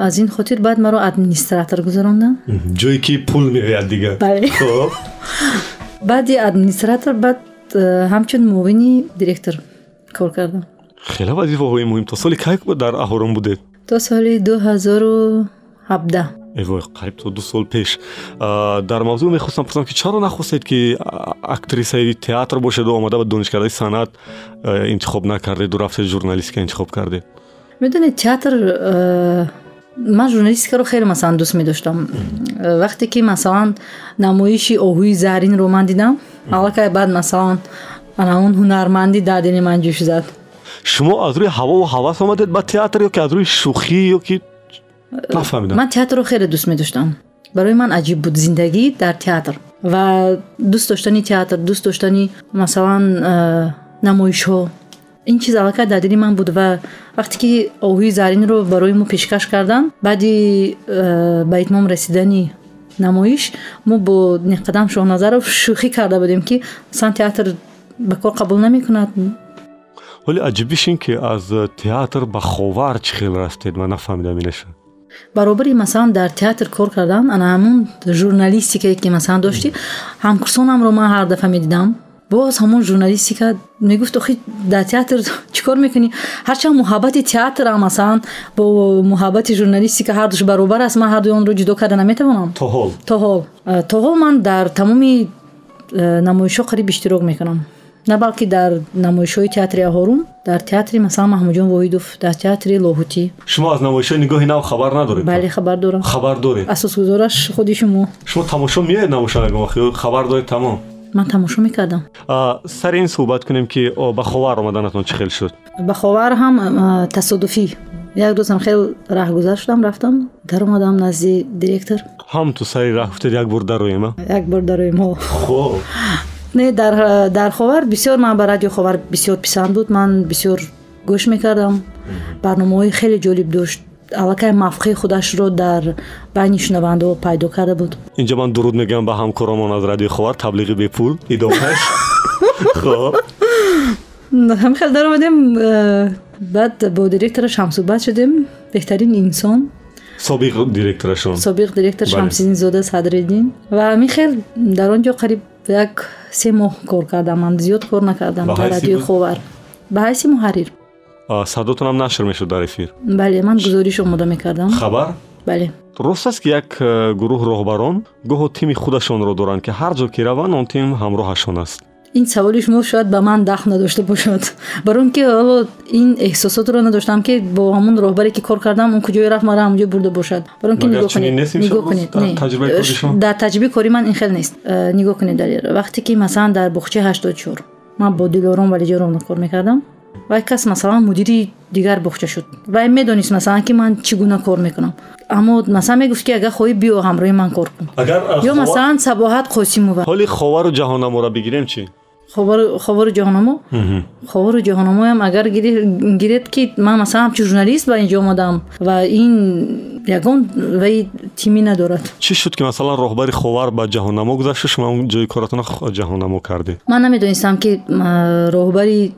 Аз ин хотир баъд маро администратор гузарондан ҷое ки пул меояд дига. Баъди администратор баъд ҳамчун муовини директор кор кардам хеле вазифаҳои муҳим то соли кай дар аҳорон будед то соли дуҳазору ҳабдаҳ эвой қариб то ду сол пеш. Дар мавзӯъ мехостам пурсам ки чаро нахостед ки актрисаи театр бошеду омада ба донишкардаи санъат интихоб накардеду рафтед журналистика интихоб кардед? Медонед театр ман журналистикаро хеле масалан дӯст медоштам. Вақте ки масалан намоиши оҳуи заринро ман дидам аллакай баъд масалан ана он ҳунармандӣ дар дили ман ҷӯш зад шумо аз рӯи ҳавову ҳавас омадед ба театр ё ки аз рӯи шӯхӣ ё ки нафаҳмидам ман театрро хеле дӯст медоштам барои ман аҷиб буд зиндагӣ дар театр ва дӯст доштани театр дӯст доштани масалан э, намоишҳо ин чиз аллакай дар дили ман буд ва вақте ки оҳуи заринро барои мо пешкаш кардан баъди э, ба итмом расидани намоиш мо бо неқадам шоҳназаров шӯхӣ карда будем ки масалан театр ба кор қабул намекунад вале аҷибиш ин ки аз театр ба ховар чӣ хел рафтед ман нафаҳмидам инаша баробари масалан дар театр кор кардан ана ҳамун журналистикае ки масалан дошти ҳамкурсонамро ман ҳар дафъа медидам. Боз ҳамон журналистика мегуфт охи дар театр чӣ кор мекунӣ? Ҳарчанд муҳаббати театрам масалан бо муҳаббати журналистика ҳардуш баробар аст ман ҳардуи онро ҷудо карда наметавонам? То ҳол то ҳол то ҳол ман дар тамоми намоишҳо қариб иштирок мекунам на балки дар намоишҳои театри аҳорум дар театри масалан маҳмуҷон воҳидов дар театри лоҳутӣ. Шумо аз намоишҳои нигоҳи нав хабар надоред? Бале хабар дорам. Хабар доред? Асосгузораш худи шумо. Шумо тамошо меоед намоишо ягон вақт? Ё хабар доред тамом? Ман тамошо мекардам. Сари ин суҳбат кунем ки ба ховар омаданатон чӣ хел шуд? Ба ховар ҳам тасодуфӣ. Як рӯзам хел раҳгузар шудам рафтам даромадам назди директор. Ҳам ту сари раҳ гуфтед як бор дароем як бор дароем ҳо хоб не дар дар ховар бисёр ман ба радио ховар бисёр писанд буд ман бисёр гӯш мекардам барномаҳои хеле ҷолиб дошт аллакай мавқеи худашро дар байни шунавандаҳо пайдо карда буд инҷа ман дуруд мегӯям ба ҳамкоромон аз радиои ховар таблиғи бепул идомаш хел даромадем э, баъд бо директораш ҳамсӯҳбат шудем беҳтарин инсон собиқ директорашон собиқ директор шамсиддинзода садреддин ва ҳамин хел дар он ҷо қариб як се моҳ кор кардам ман зиёд кор накардам дар радиои ховар. Ба ҳайси муҳаррир. Садотонам нашр мешуд дар эфир. Бале ман гузориш омода мекардам. Хабар? Бале. Рост аст ки як э, гурӯҳ роҳбарон гоҳо тими худашонро доранд ки ҳар ҷо ки раванд он тим ҳамроҳашон аст ин саволи шумо шояд ба ман дах надошта бошад баро ин ки ҳоло ин эҳсосотро надоштам ки бо ҳамун роҳбаре ки кор кардам он куҷое рафт мара ҳамуҷо бурда бошад баро ин ки нигоҳ кунед дар таҷрибаи кори ман ин хел нест э, нигоҳ кунед дар вақте ки масалан дар бохчаи ҳаштод чор ман бо дилором валиҷоровна кор мекардам ва як кас масалан мудири дигар бохча шуд. Вай медонист масалан ки ман чӣ гуна кор мекунам. Аммо масалан мегуфт ки агар хоҳӣ биё ҳамроҳи ман кор кун. Ё масалан сабоҳат қосимова. Ҳоли ховару ҷаҳонаморо бигирем чӣ? Ховару ҷоҳонамо ховару ҷоҳонамоям агар гиред ки ман масалан ҳамчи журналист ба инҷо омадам ва ин ягон ваи тимӣ надорад. Чӣ шуд ки масалан роҳбари ховар ба ҷаҳонамо гузашта шумо ҷои коратона ҷаҳонамо кардед? Ман намедонистам ки роҳбари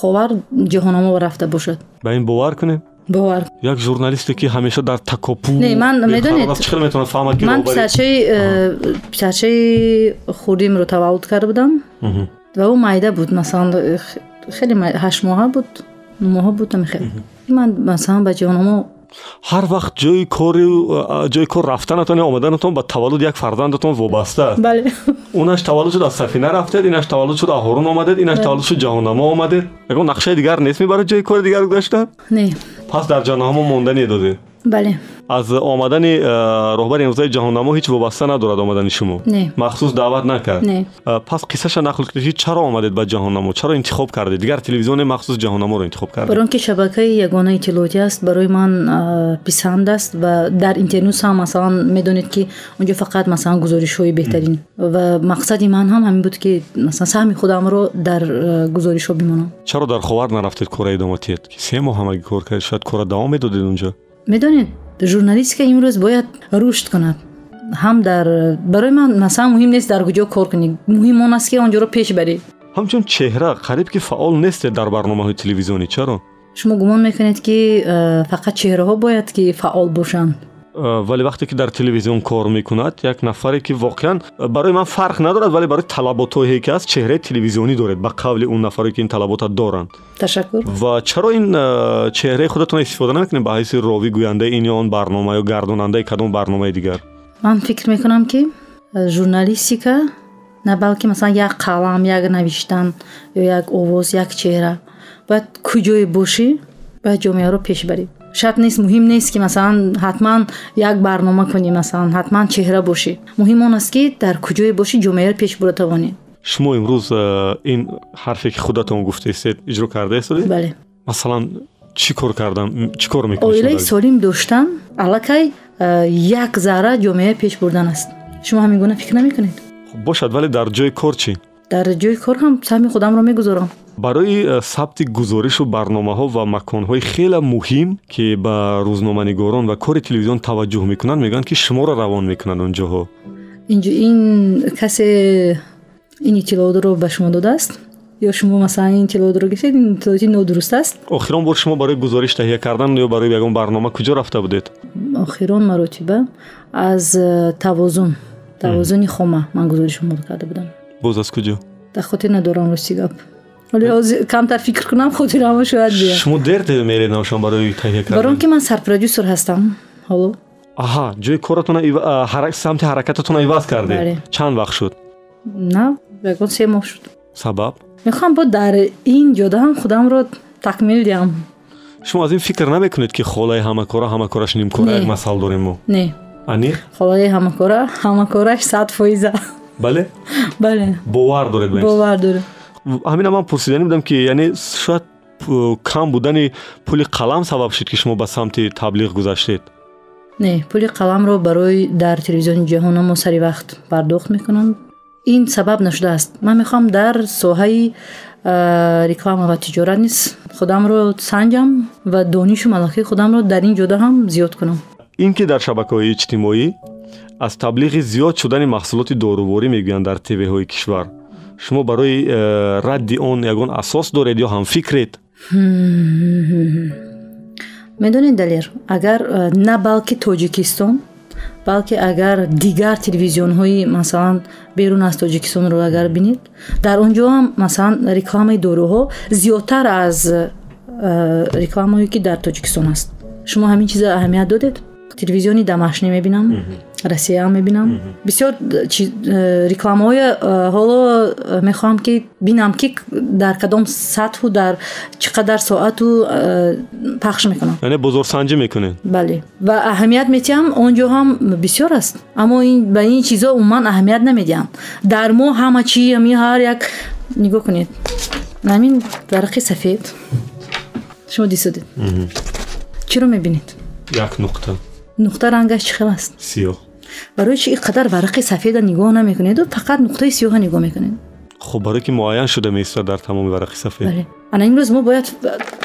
ховар ҷаҳонамо рафта бошад ба ин бовар кунем бовар як журналисте ки ҳамеша дар такопу ман медонедчхел метавонад фаҳмад ки ман писарчаи писарчаи хурдимро таваллуд карда будам ва ӯ майда буд масалан хеле ҳаштмоҳа буд нумоҳа буд амихел ман масалан ба ҷономо ҳар вақт ҷои кори ҷои кор рафтанатон омаданатон ба таваллуд як фарзандатон вобаста аст бале унаш таваллуд шуд аз сафина рафтед инаш таваллуд шуд аҳорун омадед инаш таваллуд шуд ҷаҳонамо омадед ягон нақшаи дигар нест мебаред ҷои кори дигар гузашта не пас дар ҷаҳонамо мондани додед бале аз омадани э, роҳбари имрӯзаи ҷаҳоннамо ҳеҷ вобаста надорад омадани шумо не махсус даъват накард не э, пас қиссаша нақл кунед чаро омадед ба ҷаҳоннамо чаро интихоб кардед дигар телевизионе махсус ҷаҳоннаморо интихоб кардед баро он ки шабакаи ягона иттилоотӣ аст барои ман э, писанд аст ва дар интернюс ҳам масалан медонед ки онҷо фақат масалан гузоришҳои беҳтарин ва мақсади ман ҳам ҳамин буд ки масалан саҳми худамро дар гузоришҳо бимонам чаро дар ховар нарафтед кора идома тиҳед ки се моҳ ҳамагӣ кор кардед шояд кора давом медодед онҷо медонед журналистика имрӯз бояд рушд кунад. Ҳам дар барои ман масалан муҳим нест дар куҷо кор кунӣ. Муҳим он аст ки онҷоро пеш барӣ ҳамчун чеҳра қариб ки фаъол нестед дар барномаҳои телевизионӣ. Чаро? Шумо гумон мекунед ки э, фақат чеҳраҳо бояд ки фаъол бошанд вале вақте ки дар телевизион кор мекунад як нафаре ки воқеан э, барои ман фарқ надорад вале барои талаботое ки аст чеҳраи телевизионӣ доред ба қавли он нафаре ки ин талабота доранд. Ташаккур. Ва чаро ин э, чеҳраи худатон истифода намекунед ба ҳайси ровӣ гӯяндаи ин ё он барнома ё гардонандаи кадом барномаи дигар? Ман фикр мекунам ки журналистика на балки масалан як қалам як навиштан ё як овоз як чеҳра. Бояд куҷое бошӣ бояд ҷомеаро пеш барӣ шарт нест муҳим нест ки масалан ҳатман як барнома кунӣ масалан ҳатман чеҳра бошӣ муҳим он аст ки дар куҷое бошӣ ҷомеаро пеш бура тавонӣ шумо имрӯз э, ин ҳарфе ки худатон гуфтаистед иҷро кардаистед бале масалан чӣ кор кардан чӣ кор мекунед оилаи солим доштан аллакай э, як зарра ҷомеа пеш бурдан аст шумо ҳамин гуна фикр намекунед бошад вале дар ҷои кор чӣ дар ҷои кор ҳам саҳми худамро мегузорам барои э, сабти гузоришу барномаҳо ва маконҳои хеле муҳим ки ба рӯзноманигорон ва кори телевизион таваҷҷӯҳ мекунанд мегӯянд ки шуморо равон мекунанд он ҷоҳо инҷо ин касе ин иттилоотро ба шумо додааст ё шумо масалан ин иттилоотро гирифтед ин иттилооти нодуруст аст охирон бор шумо барои гузориш таҳия кардан ё барои ягон барнома куҷо рафта будед охирон маротиба аз э, тавозун тавозуни хома ман гузоришро карда будам боз аз куҷо дар хотир надорам рости гап вале ҳозир камтар фикр кунам хотирамо шояд биям шумо дер меренашон барои таҳия кардан баро ки ман сарпродюсер ҳастам ҳоло аҳа ҷои коратона самти ҳаракататона иваз кардед чанд вақт шуд на ягон се моҳ шуд сабаб мехоҳам бо дар ин ҷода ҳам худамро такмил диҳам шумо аз ин фикр намекунед ки холаи ҳамакора ҳамакораш нимкора як масъал дорем мо не аниқ холаи ҳамакора ҳамакораш сад фоиза бале? Бале. Бовар доред бовар дорем ҳамина ман пурсидани будам ки яъне шояд кам будани пули қалам сабаб шуд ки шумо ба самти таблиғ гузаштед. Не пули қаламро барои дар телевизиони ҷаҳонамо сари вақт пардохт мекунам. Ин сабаб нашудааст. Ман мехоҳам дар соҳаи реклама ва тиҷорат низ худамро санҷам ва донишу малакаи худамро дар ин ҷода ҳам зиёд кунам. Ин ки дар шабакаҳои иҷтимоӣ аз таблиғи зиёд шудани маҳсулоти доруворӣ мегӯянд дар твҳои кишвар. Шумо барои э, радди он ягон асос доред ё ҳамфикред? Медонед далер агар э, на балки тоҷикистон балки агар дигар телевизионҳои масалан берун аз тоҷикистонро агар бинед дар он ҷо ҳам масалан рекламаи доруҳо зиёдтар аз э, рекламаҳое ки дар тоҷикистон аст. Шумо ҳамин чиза аҳамият додед телевизиони дамашни мебинам россияам мебинам. Бисёр э, рекламаҳои э, ҳоло мехоҳам ки бинам ки дар кадом сатҳу дар чӣ қадар соату пахш мекунам. Яъне бозорсанҷӣ мекунед? Бале. Ва аҳамият метиҳам он ҷо ҳам бисёр аст. Аммо ба ин чизо умуман аҳамият намедиҳам. Дар мо ҳама чӣ ами ҳар як нигоҳ кунед. Ҳамин варақи сафед. Шумо дисодед. Чиро мебинед? Як нуқта нуқта рангаш чӣ хел аст сиёҳ барои чи ин қадар варақи сафеда нигоҳ намекунеду фақат нуқтаи сиёҳа нигоҳ мекунед хуб барое ки муайян шуда меистад дар тамоми варақи сафед ана имрӯз мо бояд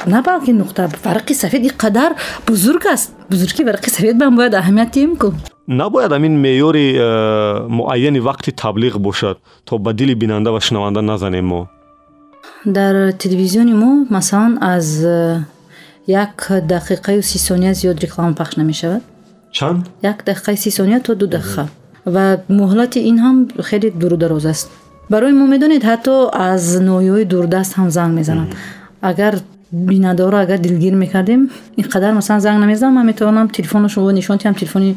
на балки нуқта варақи сафед ин қадар бузург аст бузурги варақи сафед ман бояд аҳамият диҳем ку набояд ҳамин меъёри э, муайяни вақти таблиғ бошад то ба дили бинанда ва шунаванда назанем мо дар телевизиони мо масалан аз э, як дақиқаю си сония зиёд реклама пахш намешавад чанд як дақиқаи си сония то ду дақиқа ва муҳлати ин ҳам хеле дурудароз аст барои мо медонед ҳатто аз ноҳияҳои дурдаст ҳам занг мезанад агар бинандаҳоро агар дилгир мекардем ин қадар масалан занг намезанам ман метавонам телефонро шумо нишон диҳам телефони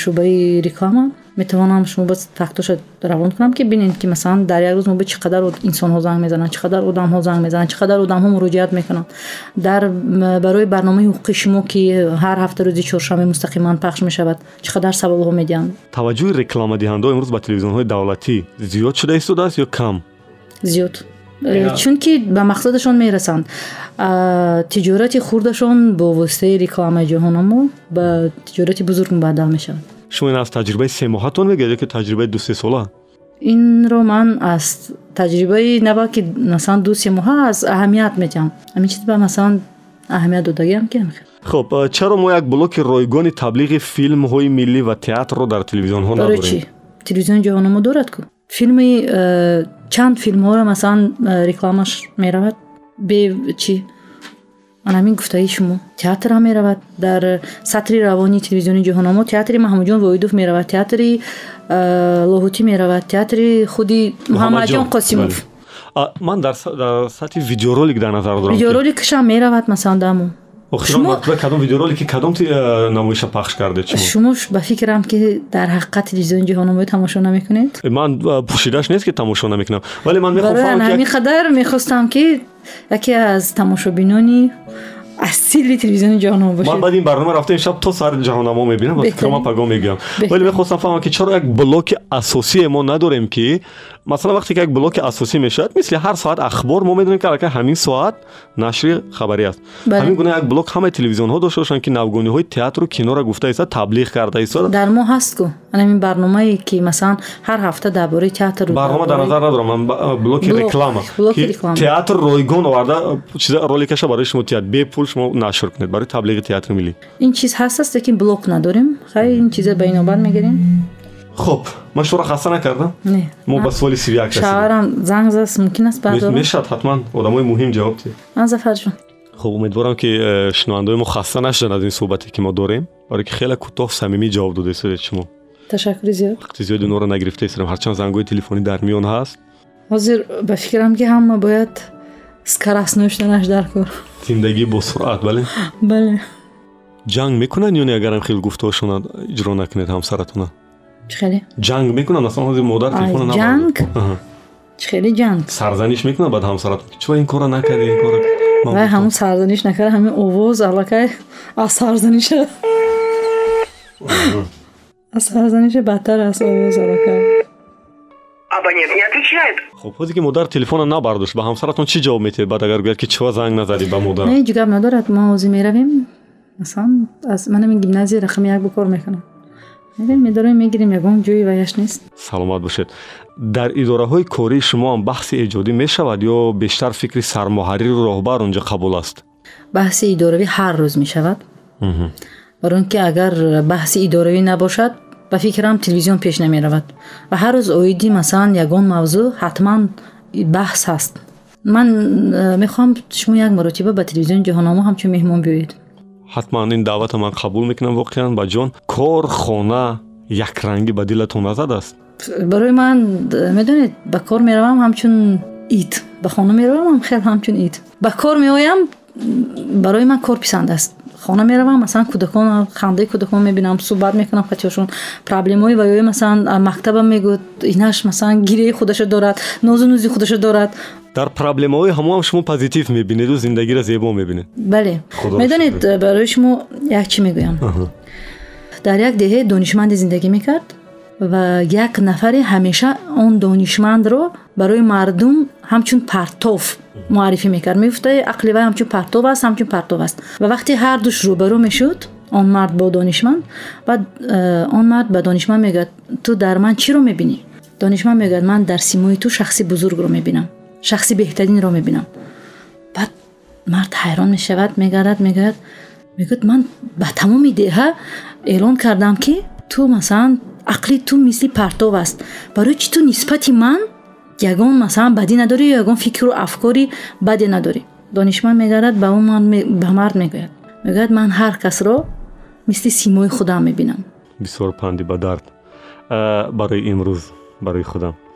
шӯъбаи реклама метавонам шумо боз фактоша равон кунам ки бинед ки масалан дар як рӯз мо ба чӣ қадар инсонҳо занг мезананд чӣ қадар одамҳо занг мезананд чӣ қадар одамҳо муроҷиат мекунанд. Дар барои барномаи ҳуқуқи шумо ки ҳар ҳафта рӯзи чоршанбе мустақиман пахш мешавад чӣ қадар саволҳо медиҳанд? Таваҷҷӯҳи рекламадиҳандаҳо имрӯз ба телевизионҳои давлатӣ зиёд шуда истодааст ё кам? Зиёд. Э, чунки ба мақсадашон мерасанд. Тиҷорати хурдашон бо воситаи рекламаи ҷаҳонамо ба тиҷорати бузург мубаддал мешавад шумо ин аз таҷрибаи семоҳатон мегӯед ки таҷрибаи дусе сола? Инро ман аз таҷрибаи на балки масалан ду се моҳа аз аҳамият метиҳам ҳамин чиз ба масалан аҳамият додагиам ки хуб чаро мо як блоки ройгони таблиғи филмҳои миллӣ ва театрро дар телевизионҳо надорем? чи телевизиони ҷаҳонамо дорад ку? Филми чанд филмҳоро масалан рекламаш меравад? Бе чӣ ҳамин гуфтаи шумо. Театр ҳам меравад. Дар сатри равони телевизиони ҷаҳонамо театри маҳмудҷон воидов меравад. Театри лоҳутӣ меравад. Театри худи муҳаммадҷон қосимов. ман дар сатҳи видеоролик дар назар дорам видеороликашам меравад масалан дамо кадом видеоролики кадом э, намоиша пахш кардед шумо ба фикрам ки дар ҳақиқат телевизиони ҷаҳономо тамошо намекунед? Ман э, пӯшидаш нест ки тамошо намекунам. Вале ман мехоҳамин қадар мехостам ки яке аз тамошобинони асили телевизиони ҷаҳонамо бошед ман баъди ин барнома рафта имшаб то сар ҷаҳонамо мебинам ва фикрама пагон мегӯям вале мехостам фаҳмам ки чаро як блоки асосие мо надорем ки масалан вақте ки як блоки асосӣ мешавад мисли ҳар соат ахбор мо медонем ки аллакай ҳамин соат нашри хабарӣ аст. Ҳамин гуна як блок ҳамаи телевизионҳо дошта бошанд ки навгониҳои театру киноро гуфта истоад таблиғ карда истоад дар мо ҳастку анамин барномае ки масалан ҳар ҳафта дар бораи театру барнома дар назар надорам. Ман блоки Блок, реклама. ки театр ройгон оварда чиза роли каша барои шумо театр бепул шумо нашр кунед барои таблиғи театри миллӣ. Ин чиз ҳаст лекин блок надорем. Хай ин чиза ба инобат мегирем хуб ман шумо хаста накардам не мо ба суоли сивяк расидем шаварам занг заст мумкин аст бардорам мешавад ҳатман одамои муҳим ҷавоб диҳед ман зафарҷон хуб умедворам ки э, шунавандаои мо хаста нашуданд аз ин суҳбате ки мо дорем барое ки хеле кӯтоҳ самимӣ ҷавоб дода истодед шумо ташаккури зиёд вақти зиёди онҳоро нагирифта истодем ҳарчанд зангҳои телефонӣ дар миён ҳаст ҳозир ба фикрам ки ҳама бояд скоростнӯшданаш дар кор зиндагӣ бо суръат бале бале ҷанг мекунанд ё не агарам хел гуфтаҳошона иҷро накунед ҳамсаратона чӣ хеле ҷанг мекунанд маслан ҳозир модар Ай, телефона ҷанг? чӣ хеле ҷанг сарзаниш мекунад баъд ҳамсаратон ки чура ин кора накарди ин кора Ман вай гуфтам. ҳамун сарзаниш накарда ҳамин овоз аллакай аз сарзаниша аз сарзаниша бадтар аст овоз аллакай Абонент не отвечает. хуб ҳозе ки модар телефона набардошт ба ҳамсаратон чӣ ҷавоб метиҳед баъд агар гӯяд ки чува занг назадӣ ба модар не ҷугаб надорад мо ҳозир меравем масалан аз манам ин гимназияи рақами як бо кор мекунам мерем медорем мегирем ягон ҷои ваяш нест саломат бошед дар идораҳои кории шумо ам баҳси эҷодӣ мешавад ё бештар фикри сармуҳарриру роҳбар он ҷо қабул аст баҳси идоравӣ ҳар рӯз мешавад баро ин ки агар баҳси идоравӣ набошад ба фикрам телевизион пеш намеравад ва ҳар рӯз оиди масалан ягон мавзӯъ ҳатман баҳс ҳаст ман э, мехоҳам шумо як маротиба ба телевизиони ҷаҳономо ҳамчун меҳмон биёед ҳатман ин даъвата ман қабул мекунам воқеан ба ҷон кор хона якрангӣ ба дилатон назадааст барои ман д- медонед ба кор меравам ҳамчун ит ба хона меравам ҳам хел ҳамчун ит ба кор меоям м, барои ман кор писанд аст хона меравам масалан кӯдакон хандаи кӯдакон мебинам суҳбат мекунам хатиёшон проблемаҳои ваёи масалан а, мактабам мегӯд инаш масалан гирияи худаша дорад нозу нӯзи худаша дорад дар проблемаҳои ҳамоам шумо позитив мебинеду зиндагиро зебо мебинед. Бале медонед барои шумо як чӣ мегӯям? Дар як деҳаи донишманде зиндагӣ мекард ва як нафаре ҳамеша он донишмандро барои мардум ҳамчун партов муаррифӣ мекард. Мегуфта ақли вай ҳамчун партов аст ҳамчун партов аст ва вақте ҳар душ рӯбарӯ мешуд он мард бо донишманд баъд э, он мард ба донишманд мегӯяд ту дар ман чиро мебинӣ? Донишманд мегӯяд ман дар симои ту шахси бузургро мебинам шахси беҳтаринро мебинам баъд мард ҳайрон мешавад мегардад мегӯяд мегӯяд ман ба тамоми деҳа эълон кардам ки ту масалан ақли ту мисли партов аст барои чӣ ту нисбати ман ягон масалан бадӣ надорӣ ё ягон фикру афкори баде надорӣ донишманд мегардад ба он мард ме- ба мард мегӯяд мегӯяд ман ҳар касро мисли симои худам мебинам бисёр панди ба дард Э, барои имрӯз барои худам Э,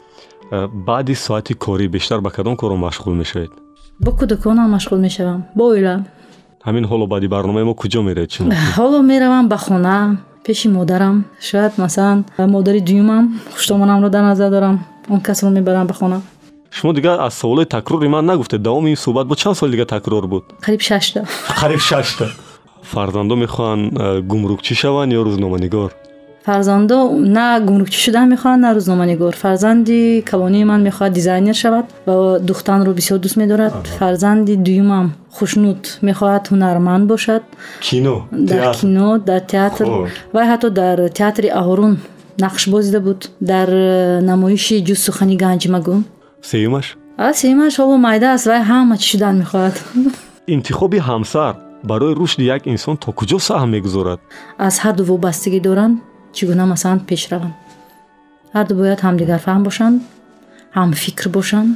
баъди соати корӣ бештар ба кадом коро машғул мешавед? Бо кӯдаконам машғул мешавам. Бо оила. Ҳамин ҳоло баъди барномаи мо куҷо меравед шумо ҳоло меравам ба хона пеши модарам. Шояд масалан модари дуюмам хуштомонамро дар назар дорам. Он касро мебарам ба хона. Шумо дигар аз саволои такрори ман нагуфтед давоми ин суҳбат бо чанд соли дига такрор буд? Қариб шашта. Қариб шашта. Фарзандо мехоҳанд э, гумрукчӣ шаванд ё рӯзноманигор фарзандо на гумрукчӣ шудан мехоҳад на рӯзноманигор. Фарзанди калонии ман мехоҳад дизайнер шавад ва духтанро бисёр дӯст медорад. Фарзанди дуюмам хушнуд мехоҳад ҳунарманд бошад. Кино дар кино дар театр. Вай ҳатто дар театри аҳорун нақшбоз дида буд. Дар э, намоиши ҷуз сухани ганҷмагун сеюмаш? А сеюмаш ҳоло майда аст. Вай ҳама чӣ шудан мехоҳад? Интихоби ҳамсар барои рушди як инсон то куҷо саҳм мегузорад? Аз ҳарду вобастагӣ доранд чӣ гуна масалан пеш раванд ҳарду бояд ҳамдигарфаҳм бошанд ҳамфикр бошанд.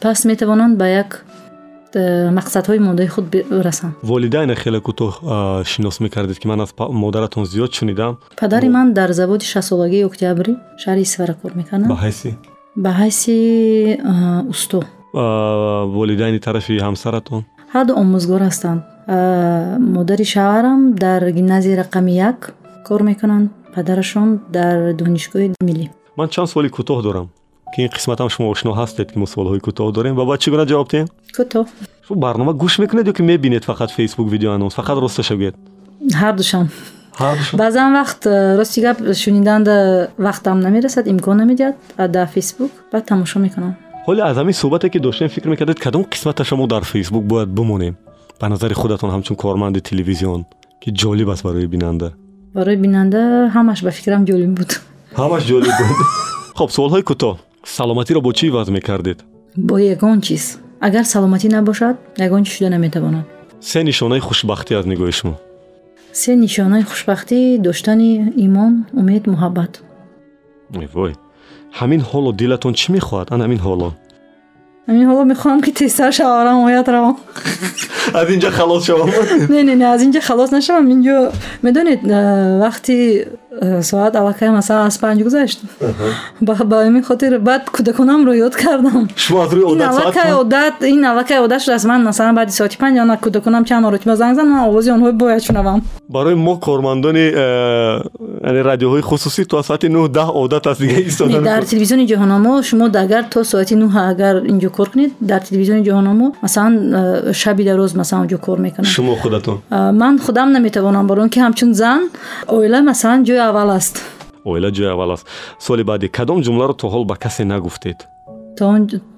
Пас метавонанд ба як э, мақсадҳои моддаи худ расанд. Волидайна хеле кӯтоҳ шинос мекардед ки ман аз модаратон зиёд шунидам падари ман дар заводи шастсолагии октябрӣ шаҳри исфара кор ба мекардам ҳайси? Ба ҳайси а, усто. Волидайни тарафи ҳамсаратон? Ҳарду омӯзгор ҳастанд. Модари шавҳарам дар гимназияи рақами як кор мекунанд падарашон дар донишгоҳи миллӣ ман чанд суоли кӯтоҳ дорам ки ин қисматам шумо ошно ҳастед ки мо суолҳои кӯтоҳ дорем ва бояд чӣ гуна ҷавоб диҳем кӯтоҳ шумо барнома гӯш мекунед ё ки мебинед фақат фейсбук видеоанонс фақат росташа гӯед ҳардушам баъзан вақт э, рости гап шуниданда вақтам намерасад имкон намедиҳад дар фейсбук баъд тамошо мекунам ҳоле аз ҳамин суҳбате ки доштем фикр мекардед кадом қисматаша мо дар фейсбук бояд бимонем ба назари худатон ҳамчун корманди телевизион ки ҷолиб аст барои бинанда барои бинанда ҳамаш ба фикрам ҷолиб буд. Ҳамаш ҷолиб буд. Хоб суолҳои кӯтоҳ саломатиро бо чӣ ваз мекардед? Бо ягон чиз. Агар саломатӣ набошад ягон чиз шуда наметавонад? Се нишонаи хушбахтӣ аз нигоҳи шумо се нишонаи хушбахтӣ доштани имон умед муҳаббат. Вой ҳамин ҳоло дилатон чӣ мехоҳад? Ан ҳамин ҳоло ҳамин ҳоло мехоҳам ки тезтар шаварам оят равам аз инҷа халос шавам не не не аз инҷа халос нашавам инҷо медонед э, вақти Э, соат аллакай масалан аз панҷ гузашт. Ба ҳамин хотир баъд кӯдаконамро ёд кардам. Ин аллакай одат шудааст ман масалан баъди соати панҷ ана кӯдаконам чанд маротиба занг зан ман овози онҳо бояд шунавам. Барои мо кормандони э, радиоҳои хусусӣ то соати нӯ даҳ одат аст дига истода дар телевизиони ҷаҳонамо шумо агар то соати нӯ агар инҷо кор кунед дар телевизиони ҷаҳонамо масалан э, шаби дароз масалан онҷо кор мекунам шумо худатон? Ман худам наметавонам барои он ки ҳамчун зан оила масалан ҷои аввал аст оила ҷои аввал аст соли баъди кадом ҷумларо то ҳол ба касе нагуфтед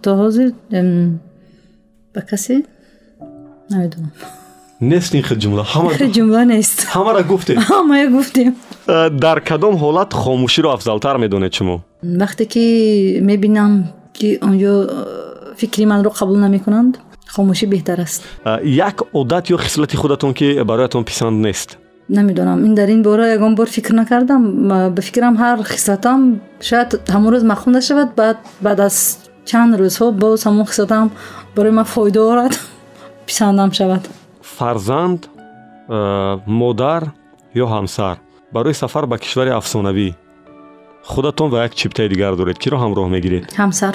то ҳозир ба касе намедонам нест ин хел ҷумла ҷумла нест ҳамара гуфтед ҳамая гуфтем э, дар кадом ҳолат хомӯширо афзалтар медонед шумо вақте ки мебинам ки онҷо э, фикри манро қабул намекунанд хомӯшӣ беҳтар аст э, як одат ё хислати худатон ки бароятон писанд нест намедонам ин дар ин бора ягон бор фикр накардам ба фикрам ҳар хислатам шояд ҳамон рӯз махум нашавад баъд баъд аз чанд рӯзҳо боз ҳамон хислатам барои ман фоида орад писандам шавад фарзанд э, модар ё ҳамсар барои сафар ба кишвари афсонавӣ худатон ва як чиптаи дигар доред киро ҳамроҳ мегиред ҳамсар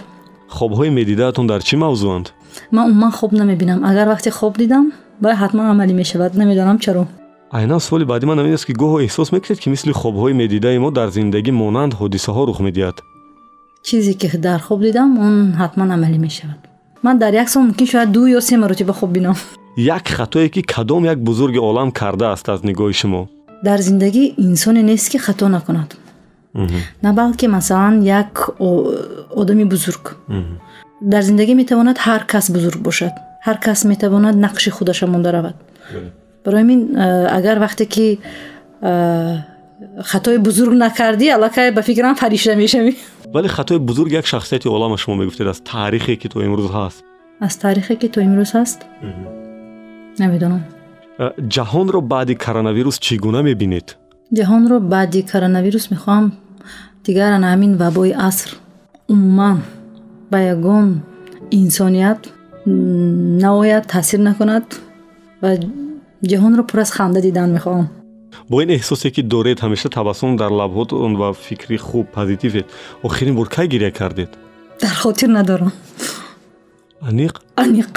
хобҳои медидаатон дар чӣ мавзӯанд ман умуман хоб намебинам агар вақте хоб дидам бояд ҳатман амалӣ мешавад намедонам чаро айнан суоли баъди ман ин аст ки гоҳо эҳсос мекунед ки мисли хобҳои медидаи мо дар зиндагӣ монанд ҳодисаҳо рух медиҳад. Чизе ки дар хоб дидам он ҳатман амалӣ мешавад. Ман дар як сол мумкин шояд ду ё се маротиба хоб бинам. Як хатое ки кадом як бузурги олам кардааст аз нигоҳи шумо? Дар зиндагӣ инсоне нест ки хато накунад. На балки масалан як одами бузург. Дар зиндагӣ метавонад ҳар кас бузург бошад. Ҳар кас метавонад нақши худаша монда равад барои ин агар вақте ки хатои бузург накардӣ аллакай ба фикрам фаришта мешавӣ вале хатои бузург як шахсияти олама шумо мегуфтед аз таърихе ки то имрӯз ҳаст аз таърихе ки то имрӯз ҳаст намедонам ҷаҳонро баъди коронавирус чӣ гуна мебинед ҷаҳонро баъди коронавирус мехоҳам дигар ана ҳамин вабои аср умуман ба ягон инсоният наояд таъсир накунад ва ҷаҳонро пур аз ханда дидан мехоҳам бо ин эҳсосе ки доред ҳамеша табассум дар лабҳотон ва фикри хуб позитивед охирин бор кай гиря кардед дар хотир надорам аниқ аниқ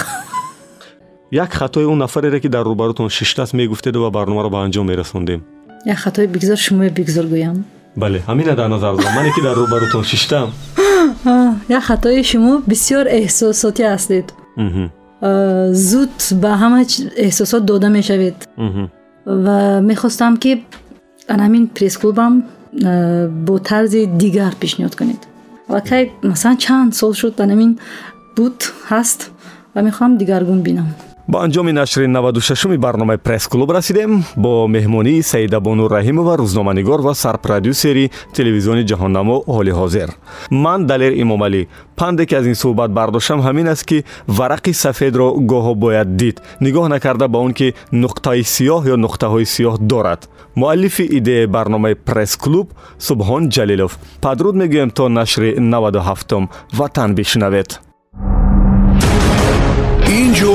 як хатои он нафарере ки дар рӯбарутон шиштааст мегуфтеду ва барномаро ба анҷом мерасондем як хатои бигзор шумо бигзор гӯям бале ҳамина дар назар дорам мане ки дар рӯбарутон шиштаам як хатои шумо бисёр эҳсосотӣ ҳастед зуд ба ҳама эҳсосот дода мешавед. Ва мехостам ки анамин пресс-клубам бо тарзи дигар пешниҳод кунед. Аллакай масалан чанд сол шуд анамин буд ҳаст ва мехоҳам дигаргун бинам ба анҷоми нашри 96уми барномаи пресс-клуб расидем бо меҳмонии саидабону раҳимова рӯзноманигор ва сарпродюсери телевизиони ҷаҳоннамо ҳоли ҳозир. Ман далер имомалӣ панде ки аз ин суҳбат бардоштам ҳамин аст ки варақи сафедро гоҳо бояд дид. Нигоҳ накарда ба он ки нуқтаи сиёҳ ё нуқтаҳои сиёҳ дорад. Муаллифи идеяи барномаи пресс-клуб субҳон ҷалилов. Падруд мегӯем то нашри 97ум ватан бишнавед